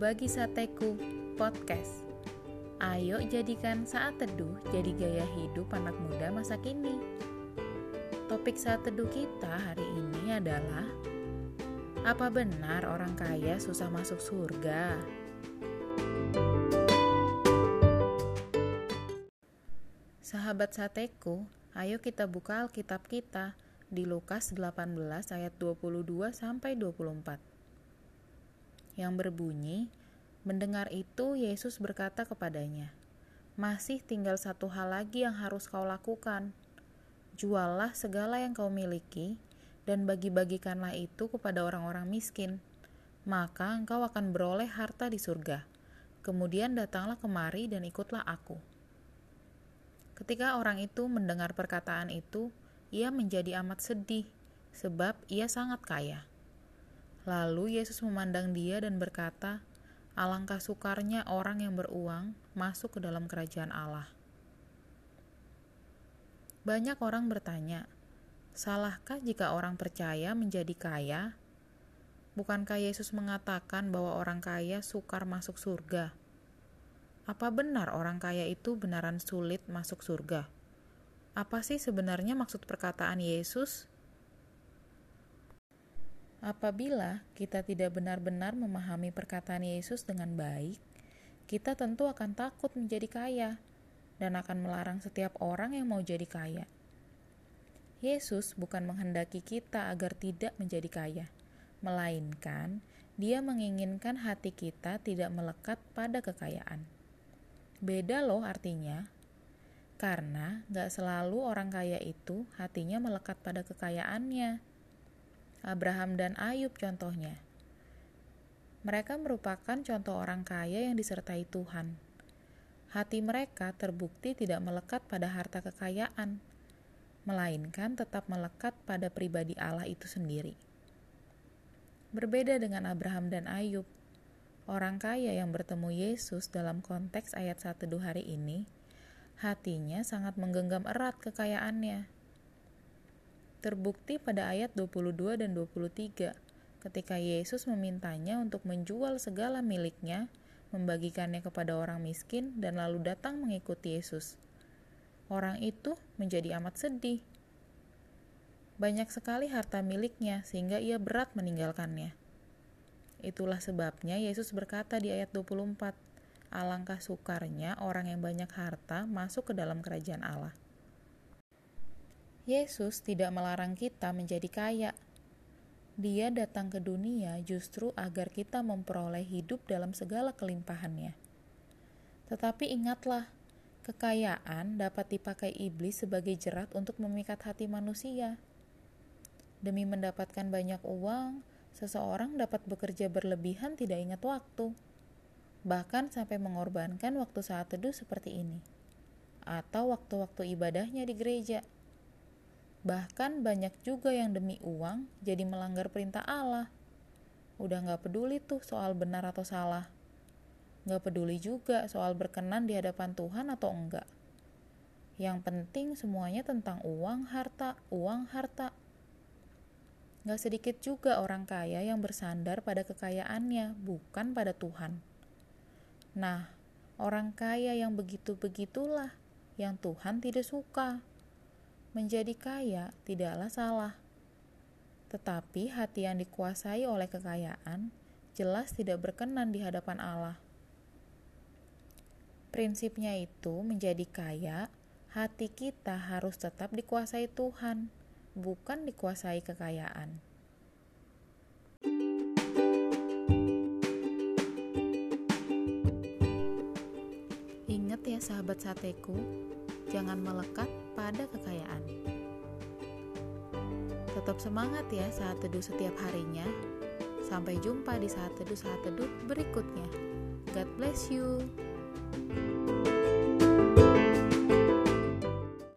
to Bagi Sateku Podcast. Ayo jadikan saat teduh jadi gaya hidup anak muda masa kini. Topik saat teduh kita hari ini adalah Apa benar orang kaya susah masuk surga? Sahabat Sateku, ayo kita buka Alkitab kita di Lukas 18 ayat 22 sampai 24 yang berbunyi, Mendengar itu, Yesus berkata kepadanya, "Masih tinggal satu hal lagi yang harus kau lakukan. Juallah segala yang kau miliki, dan bagi-bagikanlah itu kepada orang-orang miskin. Maka engkau akan beroleh harta di surga. Kemudian datanglah kemari dan ikutlah Aku." Ketika orang itu mendengar perkataan itu, ia menjadi amat sedih, sebab ia sangat kaya. Lalu Yesus memandang dia dan berkata, "Alangkah sukarnya orang yang beruang masuk ke dalam kerajaan Allah." Banyak orang bertanya, "Salahkah jika orang percaya menjadi kaya?" Bukankah Yesus mengatakan bahwa orang kaya sukar masuk surga? Apa benar orang kaya itu benaran sulit masuk surga? Apa sih sebenarnya maksud perkataan Yesus? Apabila kita tidak benar-benar memahami perkataan Yesus dengan baik, kita tentu akan takut menjadi kaya dan akan melarang setiap orang yang mau jadi kaya. Yesus bukan menghendaki kita agar tidak menjadi kaya, melainkan Dia menginginkan hati kita tidak melekat pada kekayaan. Beda loh artinya, karena gak selalu orang kaya itu hatinya melekat pada kekayaannya Abraham dan Ayub contohnya. Mereka merupakan contoh orang kaya yang disertai Tuhan. Hati mereka terbukti tidak melekat pada harta kekayaan, melainkan tetap melekat pada pribadi Allah itu sendiri. Berbeda dengan Abraham dan Ayub, orang kaya yang bertemu Yesus dalam konteks ayat 1 hari ini, hatinya sangat menggenggam erat kekayaannya terbukti pada ayat 22 dan 23 ketika Yesus memintanya untuk menjual segala miliknya, membagikannya kepada orang miskin, dan lalu datang mengikuti Yesus. Orang itu menjadi amat sedih. Banyak sekali harta miliknya, sehingga ia berat meninggalkannya. Itulah sebabnya Yesus berkata di ayat 24, Alangkah sukarnya orang yang banyak harta masuk ke dalam kerajaan Allah. Yesus tidak melarang kita menjadi kaya. Dia datang ke dunia justru agar kita memperoleh hidup dalam segala kelimpahannya. Tetapi ingatlah, kekayaan dapat dipakai iblis sebagai jerat untuk memikat hati manusia. Demi mendapatkan banyak uang, seseorang dapat bekerja berlebihan tidak ingat waktu, bahkan sampai mengorbankan waktu saat teduh seperti ini, atau waktu-waktu ibadahnya di gereja. Bahkan banyak juga yang demi uang jadi melanggar perintah Allah. Udah gak peduli tuh soal benar atau salah. Gak peduli juga soal berkenan di hadapan Tuhan atau enggak. Yang penting semuanya tentang uang, harta, uang, harta. Gak sedikit juga orang kaya yang bersandar pada kekayaannya, bukan pada Tuhan. Nah, orang kaya yang begitu-begitulah yang Tuhan tidak suka. Menjadi kaya tidaklah salah, tetapi hati yang dikuasai oleh kekayaan jelas tidak berkenan di hadapan Allah. Prinsipnya itu, menjadi kaya, hati kita harus tetap dikuasai Tuhan, bukan dikuasai kekayaan. Ingat ya, sahabat sateku, jangan melekat pada kekayaan. Tetap semangat ya saat teduh setiap harinya. Sampai jumpa di saat teduh saat teduh berikutnya. God bless you.